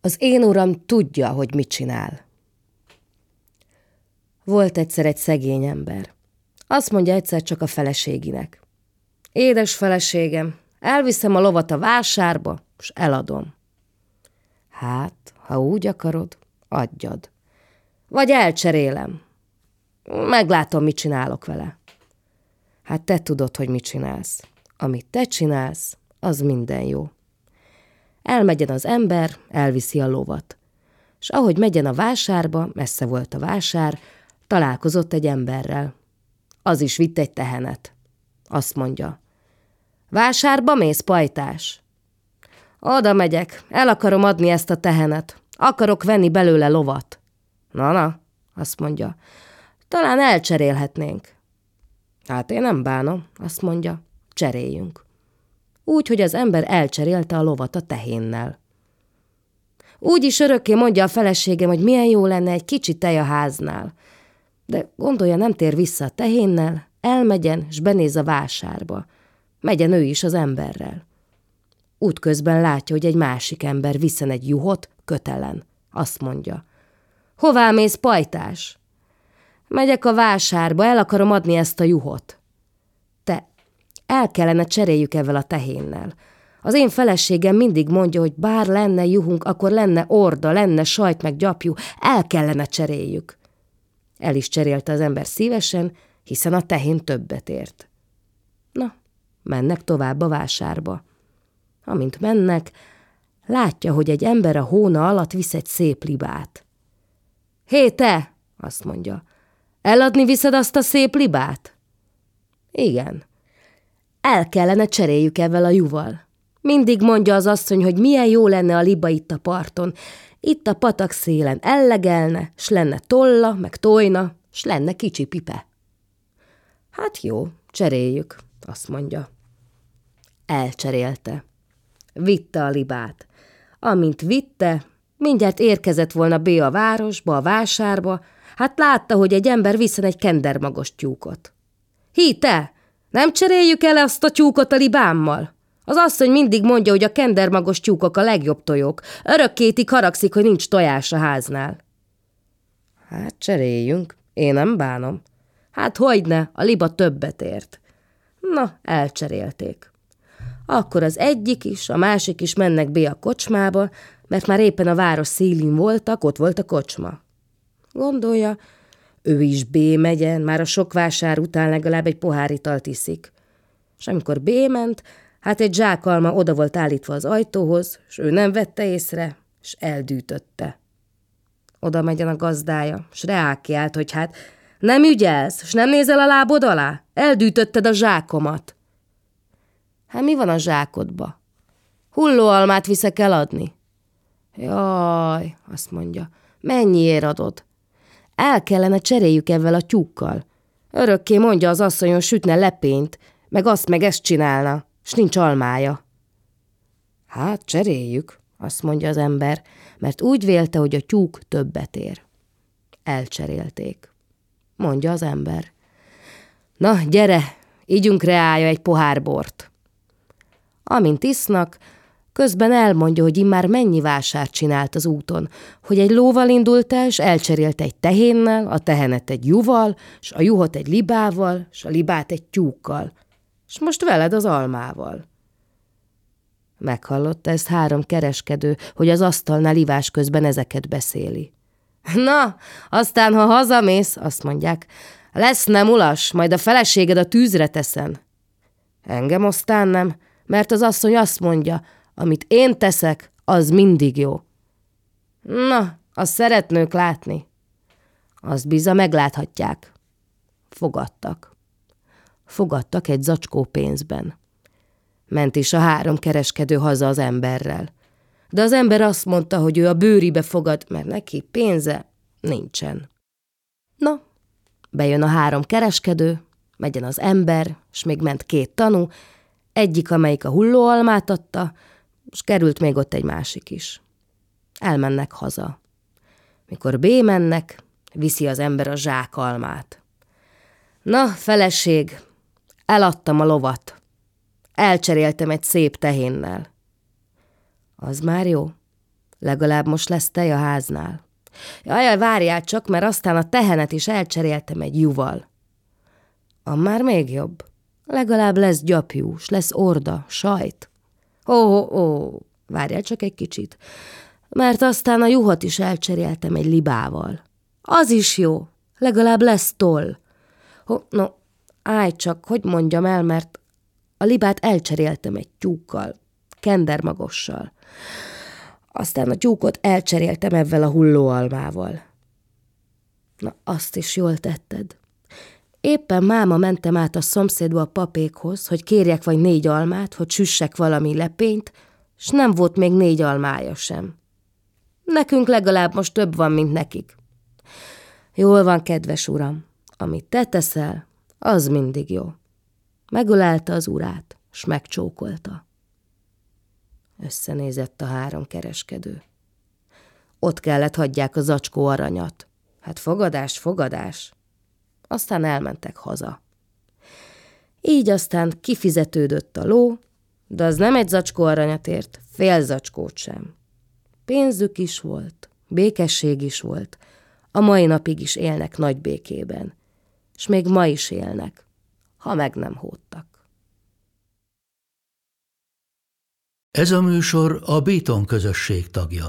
Az én uram tudja, hogy mit csinál. Volt egyszer egy szegény ember. Azt mondja egyszer csak a feleséginek. Édes feleségem, elviszem a lovat a vásárba, és eladom. Hát, ha úgy akarod, adjad. Vagy elcserélem. Meglátom, mit csinálok vele. Hát te tudod, hogy mit csinálsz. Amit te csinálsz, az minden jó. Elmegyen az ember, elviszi a lovat. És ahogy megyen a vásárba, messze volt a vásár, találkozott egy emberrel. Az is vitt egy tehenet. Azt mondja. Vásárba mész, pajtás? Oda megyek, el akarom adni ezt a tehenet. Akarok venni belőle lovat. Na-na, azt mondja. Talán elcserélhetnénk. Hát én nem bánom, azt mondja. Cseréljünk. Úgy, hogy az ember elcserélte a lovat a tehénnel. Úgy is örökké mondja a feleségem, hogy milyen jó lenne egy kicsi tej a háznál. De gondolja, nem tér vissza a tehénnel, elmegyen, s benéz a vásárba. Megyen ő is az emberrel. Útközben látja, hogy egy másik ember viszen egy juhot kötelen. Azt mondja. Hová mész, pajtás? Megyek a vásárba, el akarom adni ezt a juhot. El kellene cseréljük ezzel a tehénnel. Az én feleségem mindig mondja, hogy bár lenne juhunk, akkor lenne orda, lenne sajt meg gyapjú, el kellene cseréljük. El is cserélte az ember szívesen, hiszen a tehén többet ért. Na, mennek tovább a vásárba. Amint mennek, látja, hogy egy ember a hóna alatt visz egy szép libát. Hé, te! azt mondja. Eladni viszed azt a szép libát? Igen. El kellene cseréljük ezzel a juval. Mindig mondja az asszony, hogy milyen jó lenne a liba itt a parton. Itt a patak szélen ellegelne, s lenne tolla, meg tojna, s lenne kicsi pipe. Hát jó, cseréljük, azt mondja. Elcserélte. Vitte a libát. Amint vitte, mindjárt érkezett volna B a városba, a vásárba, hát látta, hogy egy ember viszen egy kendermagos tyúkot. Hi, te! Nem cseréljük el azt a tyúkot a libámmal? Az asszony mindig mondja, hogy a kendermagos tyúkok a legjobb tojók. Örökkétig haragszik, hogy nincs tojás a háznál. Hát cseréljünk, én nem bánom. Hát hogyne, a liba többet ért. Na, elcserélték. Akkor az egyik is, a másik is mennek be a kocsmába, mert már éppen a város szélén voltak, ott volt a kocsma. Gondolja, ő is B megyen, már a sok vásár után legalább egy pohár italt iszik. És amikor B ment, hát egy zsákalma oda volt állítva az ajtóhoz, és ő nem vette észre, és eldűtötte. Oda megyen a gazdája, s reákiált, hogy hát nem ügyelsz, s nem nézel a lábod alá? Eldűtötted a zsákomat. Hát mi van a zsákodba? Hullóalmát viszek eladni. Jaj, azt mondja, mennyiért adod? El kellene cseréljük ezzel a tyúkkal. Örökké mondja az asszonyon sütne lepényt, meg azt meg ezt csinálna, s nincs almája. Hát, cseréljük, azt mondja az ember, mert úgy vélte, hogy a tyúk többet ér. Elcserélték. Mondja az ember. Na, gyere, ígyunk reája egy pohár bort. Amint isznak, Közben elmondja, hogy immár mennyi vásár csinált az úton, hogy egy lóval indult el, s elcserélt egy tehénnel, a tehenet egy juval, s a juhot egy libával, s a libát egy tyúkkal, s most veled az almával. Meghallotta ezt három kereskedő, hogy az asztalnál ivás közben ezeket beszéli. Na, aztán, ha hazamész, azt mondják, lesz nem ulas, majd a feleséged a tűzre teszen. Engem aztán nem, mert az asszony azt mondja, amit én teszek, az mindig jó. Na, azt szeretnők látni. Azt biza megláthatják. Fogadtak. Fogadtak egy zacskó pénzben. Ment is a három kereskedő haza az emberrel. De az ember azt mondta, hogy ő a bőribe fogad, mert neki pénze nincsen. Na, bejön a három kereskedő, megyen az ember, s még ment két tanú, egyik, amelyik a hullóalmát adta, és került még ott egy másik is. Elmennek haza. Mikor bémennek, viszi az ember a zsákalmát. Na, feleség, eladtam a lovat. Elcseréltem egy szép tehénnel. Az már jó. Legalább most lesz tej a háznál. Jaj, várjál csak, mert aztán a tehenet is elcseréltem egy juval. A már még jobb. Legalább lesz gyapjús, lesz orda, sajt. Ó, ó, várjál csak egy kicsit. Mert aztán a juhot is elcseréltem egy libával. Az is jó, legalább lesz toll. Ho, no, állj csak, hogy mondjam el, mert a libát elcseréltem egy tyúkkal, kendermagossal. Aztán a tyúkot elcseréltem ebben a hullóalmával. Na, azt is jól tetted. Éppen máma mentem át a szomszédba a papékhoz, hogy kérjek vagy négy almát, hogy süssek valami lepényt, s nem volt még négy almája sem. Nekünk legalább most több van, mint nekik. Jól van, kedves uram, amit te teszel, az mindig jó. Megölelte az urát, s megcsókolta. Összenézett a három kereskedő. Ott kellett hagyják a zacskó aranyat. Hát fogadás, fogadás. Aztán elmentek haza. Így aztán kifizetődött a ló, de az nem egy zacskó aranyat ért, fél zacskót sem. Pénzük is volt, békesség is volt, a mai napig is élnek nagy békében, és még ma is élnek, ha meg nem hódtak. Ez a műsor a Béton közösség tagja.